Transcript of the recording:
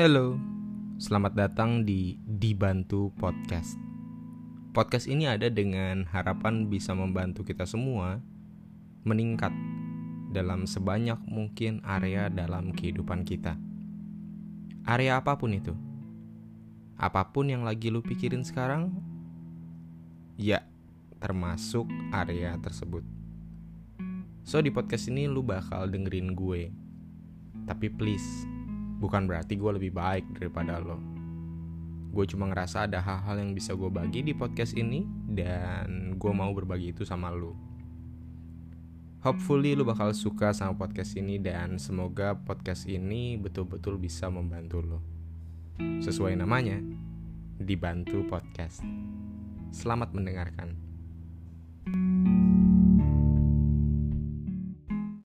Halo, selamat datang di Dibantu Podcast. Podcast ini ada dengan harapan bisa membantu kita semua meningkat dalam sebanyak mungkin area dalam kehidupan kita. Area apa pun itu. Apa pun yang lagi lu pikirin sekarang, ya, termasuk area tersebut. So, di podcast ini lu bakal dengerin gue. Tapi please, bukan berarti gue lebih baik daripada lo. Gue cuma ngerasa ada hal-hal yang bisa gue bagi di podcast ini dan gue mau berbagi itu sama lo. Hopefully lu bakal suka sama podcast ini dan semoga podcast ini betul-betul bisa membantu lo. Sesuai namanya, dibantu podcast. Selamat mendengarkan.